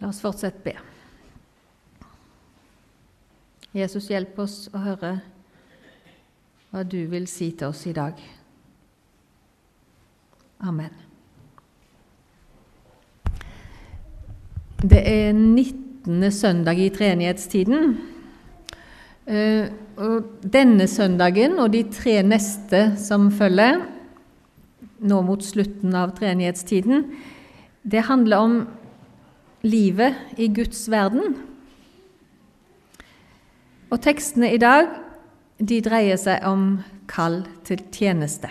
La oss fortsette be. Jesus, hjelp oss å høre hva du vil si til oss i dag. Amen. Det er 19. søndag i treenighetstiden. Eh, denne søndagen og de tre neste som følger, nå mot slutten av treenighetstiden, det handler om livet i Guds verden. Og tekstene i dag de dreier seg om kall til tjeneste,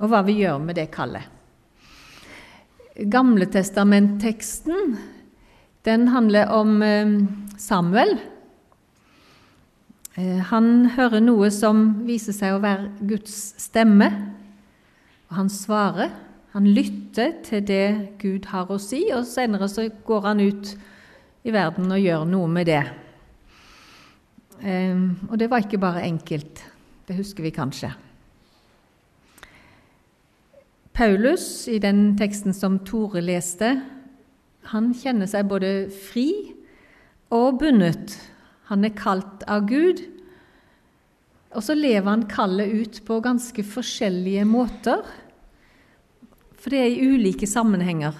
og hva vi gjør med det kallet. Gamletestamentteksten den handler om eh, Samuel. Eh, han hører noe som viser seg å være Guds stemme, og han svarer. Han lytter til det Gud har å si, og senere så går han ut i verden og gjør noe med det. Um, og det var ikke bare enkelt. Det husker vi kanskje. Paulus, i den teksten som Tore leste, han kjenner seg både fri og bundet. Han er kalt av Gud, og så lever han kallet ut på ganske forskjellige måter. For det er i ulike sammenhenger,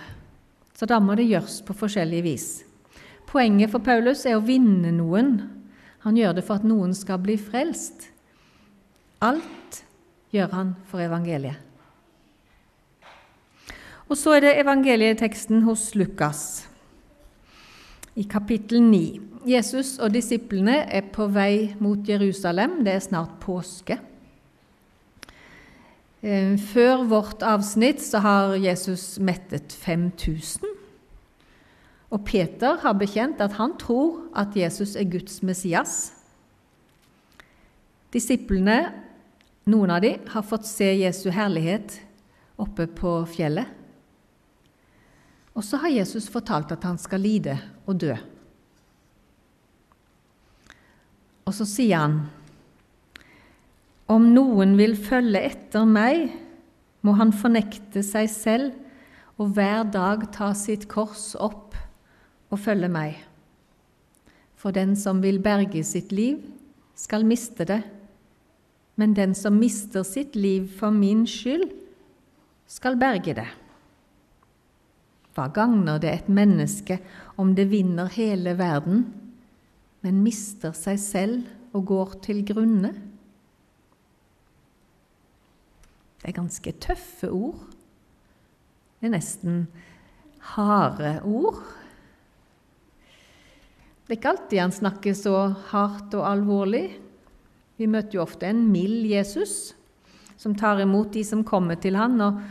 så da må det gjøres på forskjellig vis. Poenget for Paulus er å vinne noen. Han gjør det for at noen skal bli frelst. Alt gjør han for evangeliet. Og så er det evangelieteksten hos Lukas i kapittel 9. Jesus og disiplene er på vei mot Jerusalem. Det er snart påske. Eh, før vårt avsnitt så har Jesus mettet 5000. Og Peter har bekjent at han tror at Jesus er Guds Messias. Disiplene, noen av dem, har fått se Jesu herlighet oppe på fjellet. Og så har Jesus fortalt at han skal lide og dø. Og så sier han om noen vil følge etter meg, må han fornekte seg selv og hver dag ta sitt kors opp og følge meg. For den som vil berge sitt liv, skal miste det, men den som mister sitt liv for min skyld, skal berge det. Hva gagner det et menneske om det vinner hele verden, men mister seg selv og går til grunne? Det er ganske tøffe ord. Det er nesten harde ord. Det er ikke alltid han snakker så hardt og alvorlig. Vi møter jo ofte en mild Jesus som tar imot de som kommer til han og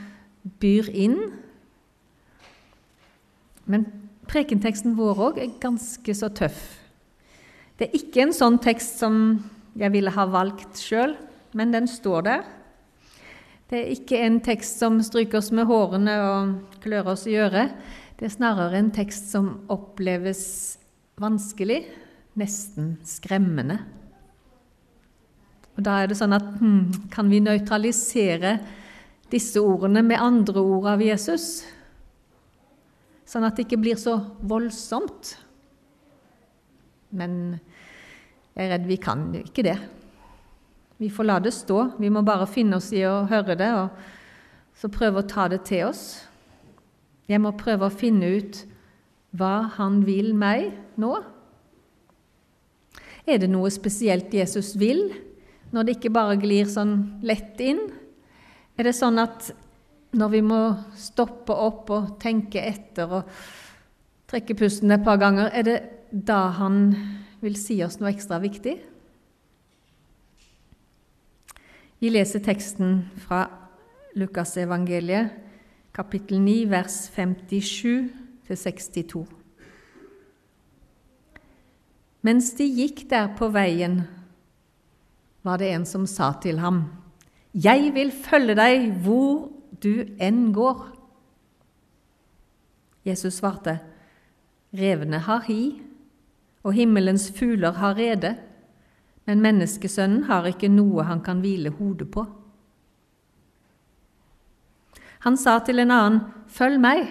byr inn. Men prekenteksten vår òg er ganske så tøff. Det er ikke en sånn tekst som jeg ville ha valgt sjøl, men den står der. Det er ikke en tekst som stryker oss med hårene og klør oss i øret. Det er snarere en tekst som oppleves vanskelig, nesten skremmende. Og Da er det sånn at hmm, kan vi nøytralisere disse ordene med andre ord av Jesus? Sånn at det ikke blir så voldsomt. Men jeg er redd vi kan ikke det. Vi får la det stå. Vi må bare finne oss i å høre det, og så prøve å ta det til oss. Jeg må prøve å finne ut hva han vil meg nå. Er det noe spesielt Jesus vil, når det ikke bare glir sånn lett inn? Er det sånn at når vi må stoppe opp og tenke etter og trekke pusten et par ganger, er det da han vil si oss noe ekstra viktig? Vi leser teksten fra Lukasevangeliet, kapittel 9, vers 57-62. Mens de gikk der på veien, var det en som sa til ham, Jeg vil følge deg hvor du enn går. Jesus svarte, Revene har hi, og himmelens fugler har rede men menneskesønnen har ikke noe han kan hvile hodet på. Han sa til en annen, Følg meg.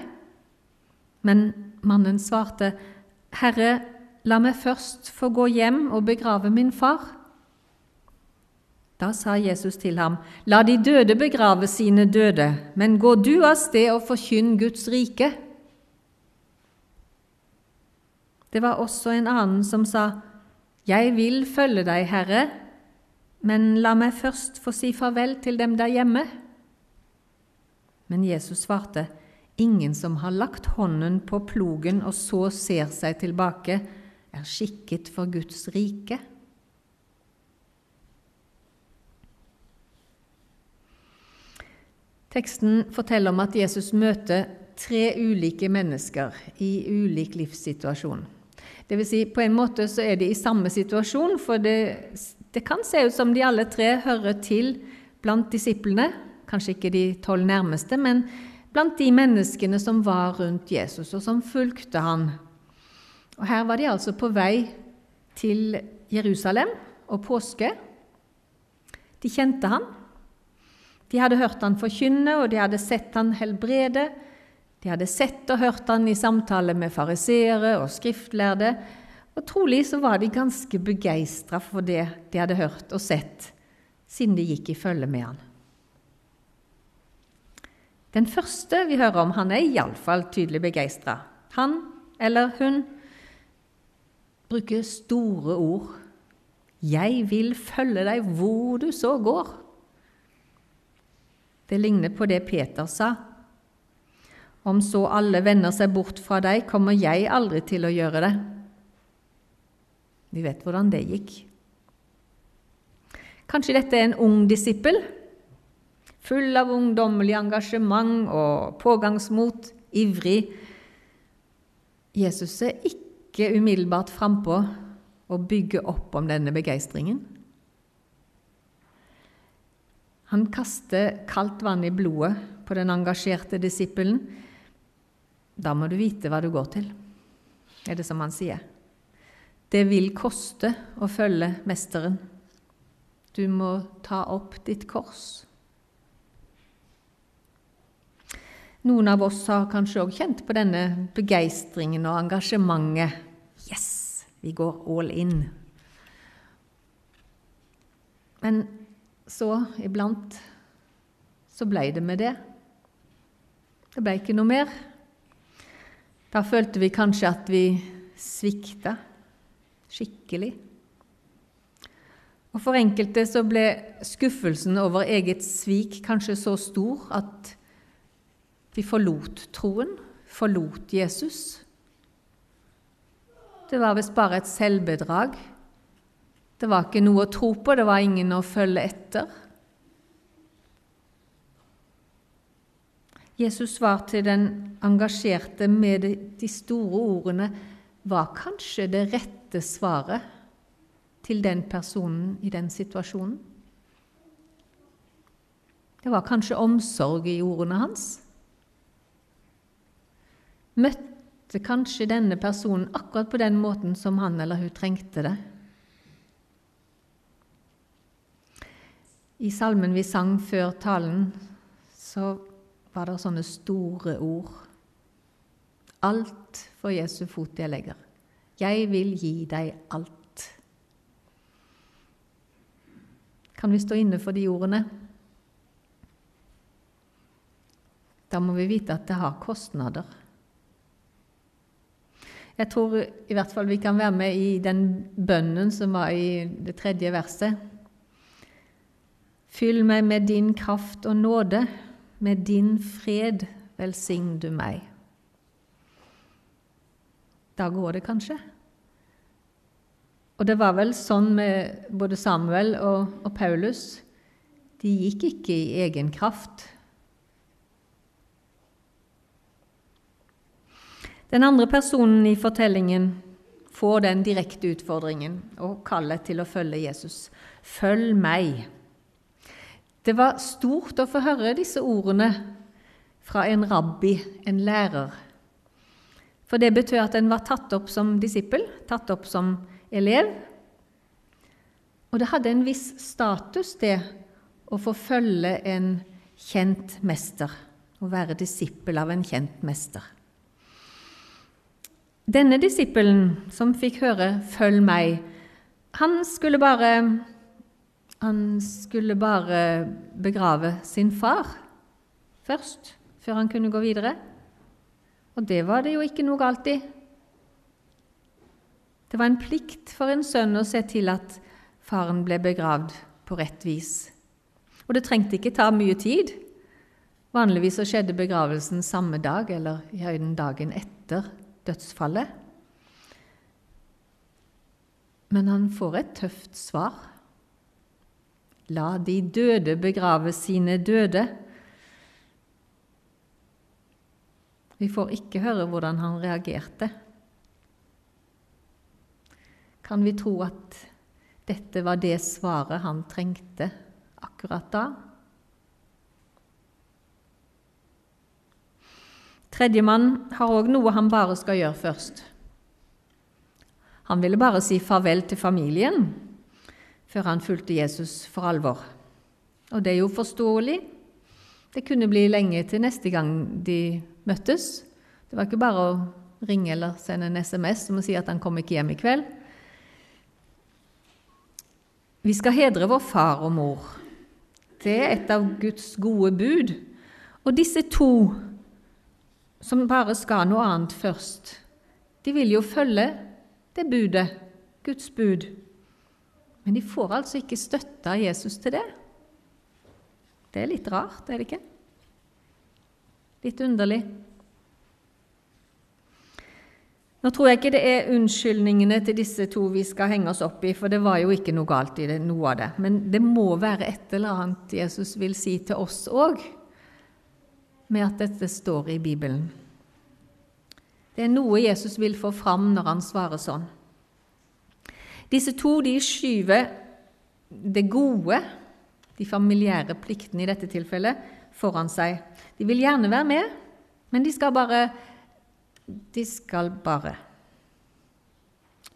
Men mannen svarte, Herre, la meg først få gå hjem og begrave min far. Da sa Jesus til ham, La de døde begrave sine døde, men gå du av sted og forkynn Guds rike. Det var også en annen som sa, Jeg vil følge deg, Herre, men la meg først få si farvel til dem der hjemme. Men Jesus svarte, Ingen som har lagt hånden på plogen og så ser seg tilbake, er skikket for Guds rike. Teksten forteller om at Jesus møter tre ulike mennesker i ulik livssituasjon. Det vil si, på en måte så er de i samme situasjon, for det, det kan se ut som de alle tre hører til blant disiplene. Kanskje ikke de tolv nærmeste, men blant de menneskene som var rundt Jesus, og som fulgte han. Og Her var de altså på vei til Jerusalem og påske. De kjente han. De hadde hørt han forkynne, og de hadde sett han helbrede. De hadde sett og hørt han i samtale med fariseere og skriftlærde, og trolig så var de ganske begeistra for det de hadde hørt og sett, siden de gikk i følge med han. Den første vi hører om, han er iallfall tydelig begeistra. Han eller hun bruker store ord. 'Jeg vil følge deg hvor du så går'. Det ligner på det Peter sa. Om så alle vender seg bort fra deg, kommer jeg aldri til å gjøre det. Vi vet hvordan det gikk. Kanskje dette er en ung disippel full av ungdommelig engasjement og pågangsmot, ivrig. Jesus er ikke umiddelbart frampå og bygger opp om denne begeistringen. Han kaster kaldt vann i blodet på den engasjerte disippelen. Da må du vite hva du går til, er det som han sier. Det vil koste å følge Mesteren. Du må ta opp ditt kors. Noen av oss har kanskje òg kjent på denne begeistringen og engasjementet. Yes, vi går all in. Men så, iblant, så ble det med det. Det ble ikke noe mer. Da følte vi kanskje at vi svikta skikkelig. Og For enkelte så ble skuffelsen over eget svik kanskje så stor at de forlot troen, forlot Jesus. Det var visst bare et selvbedrag. Det var ikke noe å tro på, det var ingen å følge etter. Jesus' svar til den engasjerte med de store ordene var kanskje det rette svaret til den personen i den situasjonen. Det var kanskje omsorg i ordene hans møtte kanskje denne personen akkurat på den måten som han eller hun trengte det. I salmen vi sang før talen, så var det sånne store ord. Alt for Jesu fot jeg legger. Jeg vil gi deg alt. Kan vi stå inne for de ordene? Da må vi vite at det har kostnader. Jeg tror i hvert fall vi kan være med i den bønnen som var i det tredje verset. Fyll meg med din kraft og nåde, med din fred velsign du meg. Da går det kanskje. Og det var vel sånn med både Samuel og, og Paulus. De gikk ikke i egen kraft. Den andre personen i fortellingen får den direkte utfordringen og kallet til å følge Jesus. Følg meg. Det var stort å få høre disse ordene fra en rabbi, en lærer. For det betød at en var tatt opp som disippel, tatt opp som elev. Og det hadde en viss status, det, å få følge en kjent mester, å være disippel av en kjent mester. Denne disippelen som fikk høre 'følg meg', han skulle bare Han skulle bare begrave sin far først, før han kunne gå videre. Og det var det jo ikke noe galt i. Det var en plikt for en sønn å se til at faren ble begravd på rett vis. Og det trengte ikke ta mye tid. Vanligvis så skjedde begravelsen samme dag eller i høyden dagen etter dødsfallet. Men han får et tøft svar. La de døde begrave sine døde. Vi får ikke høre hvordan han reagerte. Kan vi tro at dette var det svaret han trengte akkurat da? Tredjemann har òg noe han bare skal gjøre først. Han ville bare si farvel til familien før han fulgte Jesus for alvor. Og det er jo forståelig. Det kunne bli lenge til neste gang de møttes. Det var ikke bare å ringe eller sende en SMS som å si at han kom ikke hjem i kveld. Vi skal hedre vår far og mor. Det er et av Guds gode bud. Og disse to som bare skal noe annet først. De vil jo følge det budet, Guds bud. Men de får altså ikke støtte av Jesus til det. Det er litt rart, er det ikke? Litt underlig. Nå tror jeg ikke det er unnskyldningene til disse to vi skal henge oss opp i, for det var jo ikke noe galt i det, noe av det. Men det må være et eller annet Jesus vil si til oss òg med at dette står i Bibelen. Det er noe Jesus vil få fram når han svarer sånn. Disse to de skyver det gode, de familiære pliktene i dette tilfellet, foran seg. De vil gjerne være med, men de skal bare De skal bare.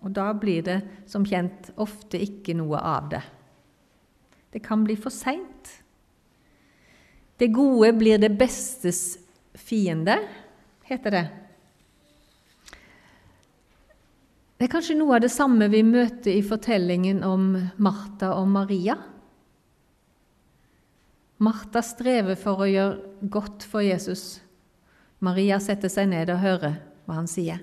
Og da blir det som kjent ofte ikke noe av det. Det kan bli for seint. Det gode blir det bestes fiende, heter det. Det er kanskje noe av det samme vi møter i fortellingen om Martha og Maria. Martha strever for å gjøre godt for Jesus. Maria setter seg ned og hører hva han sier.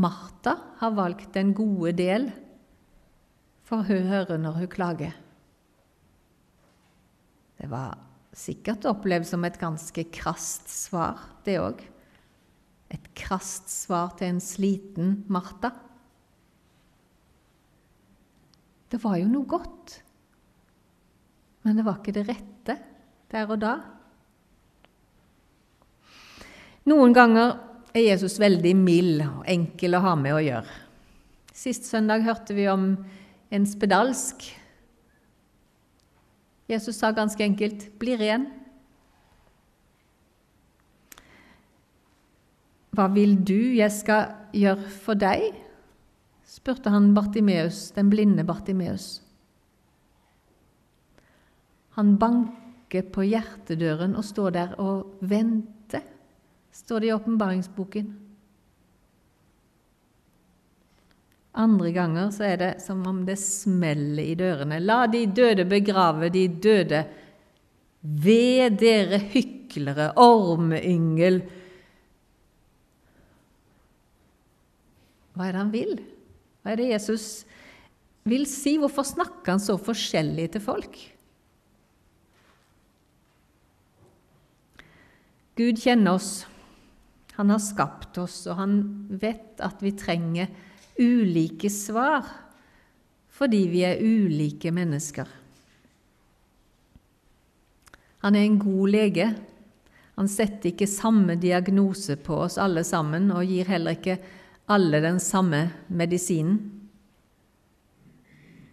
Martha har valgt den gode del, for hun hører når hun klager. Det var sikkert opplevd som et ganske krast svar, det òg. Et krast svar til en sliten Martha. Det var jo noe godt, men det var ikke det rette der og da. Noen ganger er Jesus veldig mild og enkel å ha med å gjøre. Sist søndag hørte vi om en spedalsk Jesus sa ganske enkelt 'bli ren'. Hva vil du jeg skal gjøre for deg? spurte han Bartimeus, den blinde Bartimeus. Han banker på hjertedøren og står der og venter, står det i åpenbaringsboken. Andre ganger så er det som om det smeller i dørene. La de døde begrave de døde. Ved dere hyklere, ormeyngel. Hva er det han vil? Hva er det Jesus vil si? Hvorfor snakker han så forskjellig til folk? Gud kjenner oss. Han har skapt oss, og han vet at vi trenger ulike svar fordi vi er ulike mennesker. Han er en god lege. Han setter ikke samme diagnose på oss alle sammen og gir heller ikke alle den samme medisinen.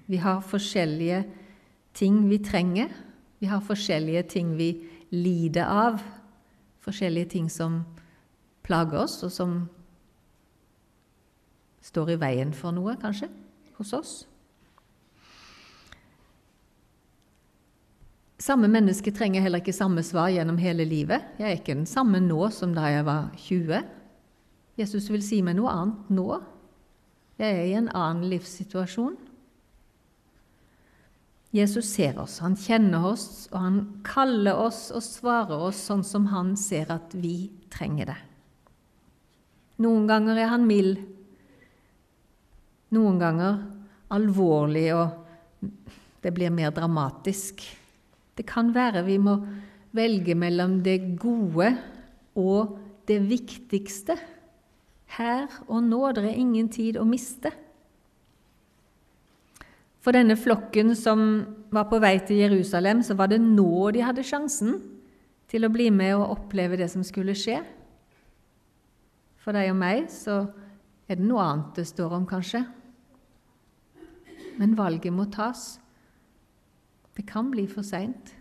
Vi har forskjellige ting vi trenger. Vi har forskjellige ting vi lider av. Forskjellige ting som plager oss, og som står i veien for noe, kanskje, hos oss. Samme menneske trenger heller ikke samme svar gjennom hele livet. Jeg er ikke den samme nå som da jeg var 20. Jesus vil si meg noe annet nå. Jeg er i en annen livssituasjon. Jesus ser oss, han kjenner oss, og han kaller oss og svarer oss sånn som han ser at vi trenger det. Noen ganger er han mild, noen ganger alvorlig, og det blir mer dramatisk. Det kan være vi må velge mellom det gode og det viktigste. Her og nå. Det er ingen tid å miste. For denne flokken som var på vei til Jerusalem, så var det nå de hadde sjansen til å bli med og oppleve det som skulle skje. For deg og meg så er det noe annet det står om, kanskje. Men valget må tas. Det kan bli for seint.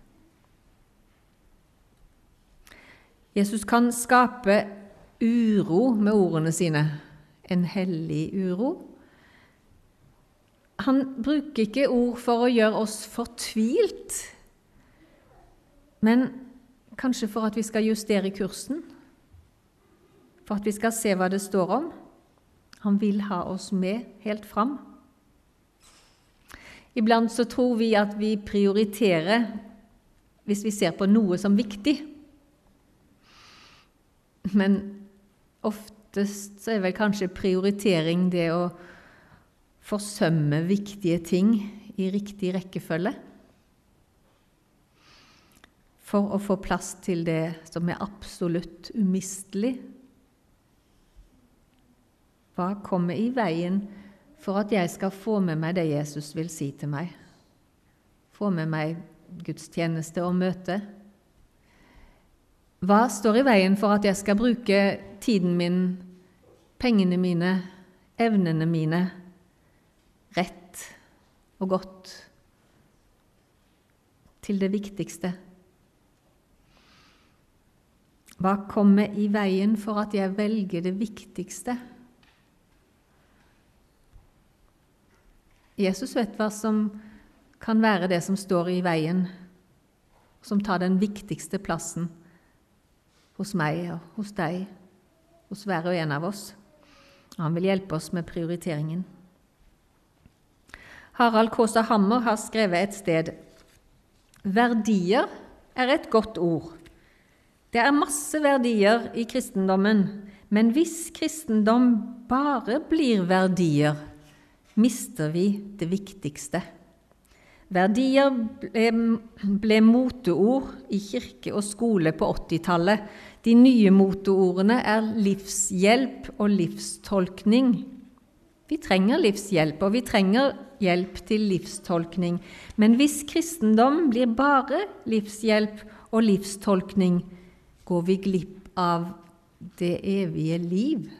Jesus kan skape uro med ordene sine, en hellig uro han bruker ikke ord for å gjøre oss fortvilt, men kanskje for at vi skal justere kursen, for at vi skal se hva det står om. Han vil ha oss med helt fram. Iblant så tror vi at vi prioriterer hvis vi ser på noe som viktig. Men oftest så er vel kanskje prioritering det å forsømme viktige ting i riktig rekkefølge for å få plass til det som er absolutt umistelig. Hva kommer i veien for at jeg skal få med meg det Jesus vil si til meg? Få med meg gudstjeneste og møte? Hva står i veien for at jeg skal bruke tiden min, pengene mine, evnene mine rett og godt til det viktigste. Hva kommer i veien for at jeg velger det viktigste? Jesus vet hva som kan være det som står i veien, som tar den viktigste plassen hos meg og hos deg, hos hver og en av oss. Han vil hjelpe oss med prioriteringen. Harald Kaasa Hammer har skrevet et sted Verdier er et godt ord. Det er masse verdier i kristendommen, men hvis kristendom bare blir verdier, mister vi det viktigste. Verdier ble, ble moteord i kirke og skole på 80-tallet. De nye moteordene er livshjelp og livstolkning. Vi trenger livshjelp, og vi trenger hjelp til livstolkning. Men hvis kristendom blir bare livshjelp og livstolkning, går vi glipp av det evige liv.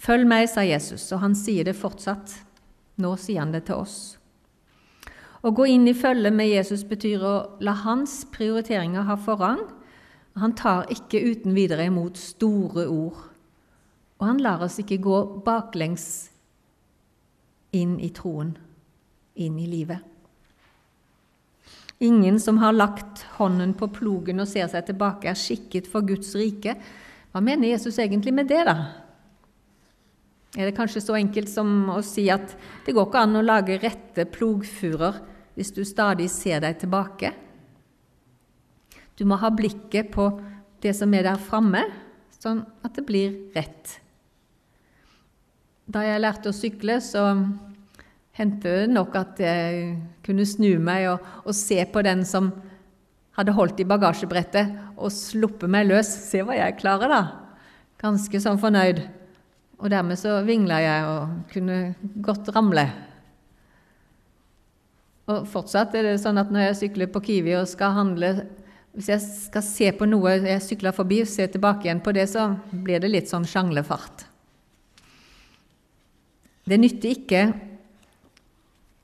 Følg meg, sa Jesus, og han sier det fortsatt. Nå sier han det til oss. Å gå inn i følge med Jesus betyr å la hans prioriteringer ha forrang. Han tar ikke uten videre imot store ord. Og han lar oss ikke gå baklengs inn i troen, inn i livet. Ingen som har lagt hånden på plogen og ser seg tilbake, er skikket for Guds rike. Hva mener Jesus egentlig med det, da? Er det kanskje så enkelt som å si at det går ikke an å lage rette plogfurer hvis du stadig ser deg tilbake? Du må ha blikket på det som er der framme, sånn at det blir rett. Da jeg lærte å sykle, så hendte det nok at jeg kunne snu meg og, og, se på den som hadde holdt i bagasjebrettet, og sluppet meg løs. Se hva jeg klarer, da! Ganske sånn fornøyd. Og dermed så vingla jeg og kunne godt ramle. Og fortsatt er det sånn at når jeg sykler på Kiwi og skal handle Hvis jeg skal se på noe jeg sykler forbi, og se tilbake igjen på det, så blir det litt sånn sjanglefart. Det nytter ikke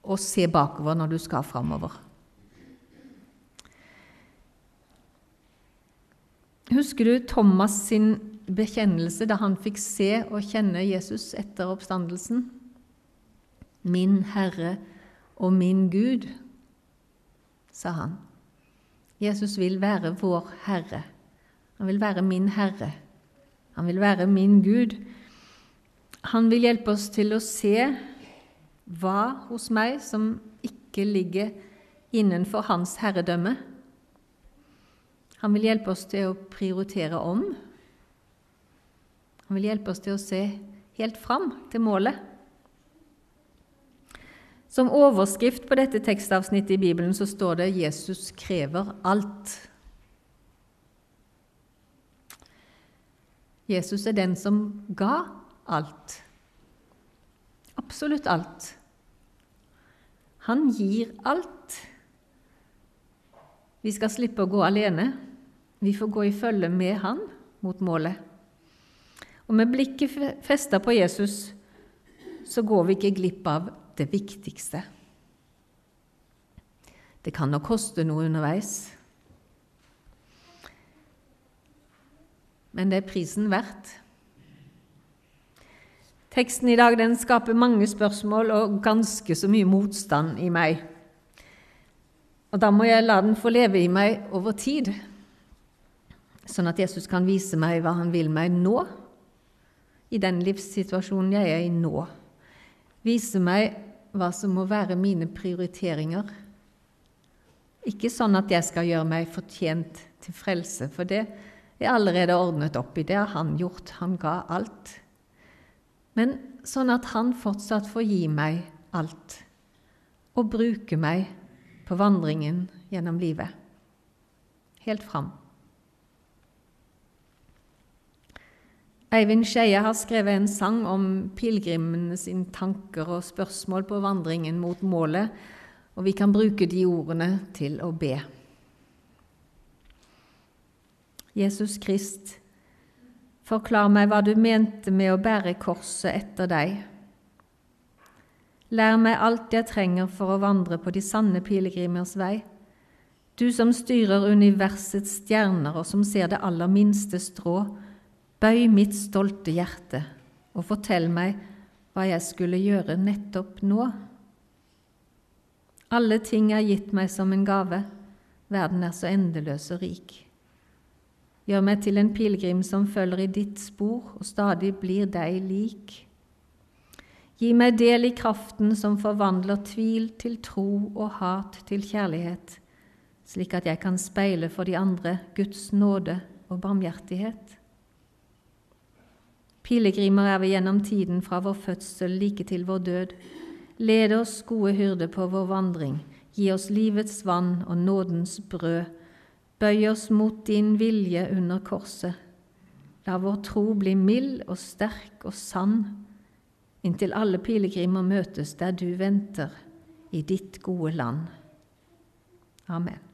å se bakover når du skal framover. Husker du Thomas sin bekjennelse da han fikk se og kjenne Jesus etter oppstandelsen? Min Herre og min Gud, sa han. Jesus vil være vår Herre Han vil være min Herre. Han vil være min Gud. Han vil hjelpe oss til å se hva hos meg som ikke ligger innenfor hans herredømme. Han vil hjelpe oss til å prioritere om. Han vil hjelpe oss til å se helt fram til målet. Som overskrift på dette tekstavsnittet i Bibelen så står det 'Jesus krever alt'. Jesus er den som ga alt. Absolutt alt. Han gir alt. Vi skal slippe å gå alene. Vi får gå i følge med Han mot målet. Og med blikket festa på Jesus så går vi ikke glipp av det viktigste. Det kan nok koste noe underveis, men det er prisen verdt. Teksten i dag den skaper mange spørsmål og ganske så mye motstand i meg. Og Da må jeg la den få leve i meg over tid, sånn at Jesus kan vise meg hva han vil meg nå, i den livssituasjonen jeg er i nå. Vise meg hva som må være mine prioriteringer. Ikke sånn at jeg skal gjøre meg fortjent til frelse, for det er allerede ordnet opp i. Det har han gjort. Han ga alt. Men sånn at han fortsatt får gi meg alt og bruke meg på vandringen gjennom livet. Helt fram. Eivind Skeie har skrevet en sang om pilegrimene sine tanker og spørsmål på vandringen mot målet, og vi kan bruke de ordene til å be. Jesus Krist, forklar meg hva du mente med å bære korset etter deg. Lær meg alt jeg trenger for å vandre på de sanne pilegrimers vei. Du som styrer universets stjerner, og som ser det aller minste strå, Bøy mitt stolte hjerte og fortell meg hva jeg skulle gjøre nettopp nå. Alle ting er gitt meg som en gave, verden er så endeløs og rik. Gjør meg til en pilegrim som følger i ditt spor og stadig blir deg lik. Gi meg del i kraften som forvandler tvil til tro og hat til kjærlighet, slik at jeg kan speile for de andre Guds nåde og barmhjertighet. Pilegrimer er vi gjennom tiden fra vår fødsel like til vår død. Led oss, gode hyrde, på vår vandring. Gi oss livets vann og nådens brød. Bøy oss mot din vilje under korset. La vår tro bli mild og sterk og sann, inntil alle pilegrimer møtes der du venter, i ditt gode land. Amen.